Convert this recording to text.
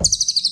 you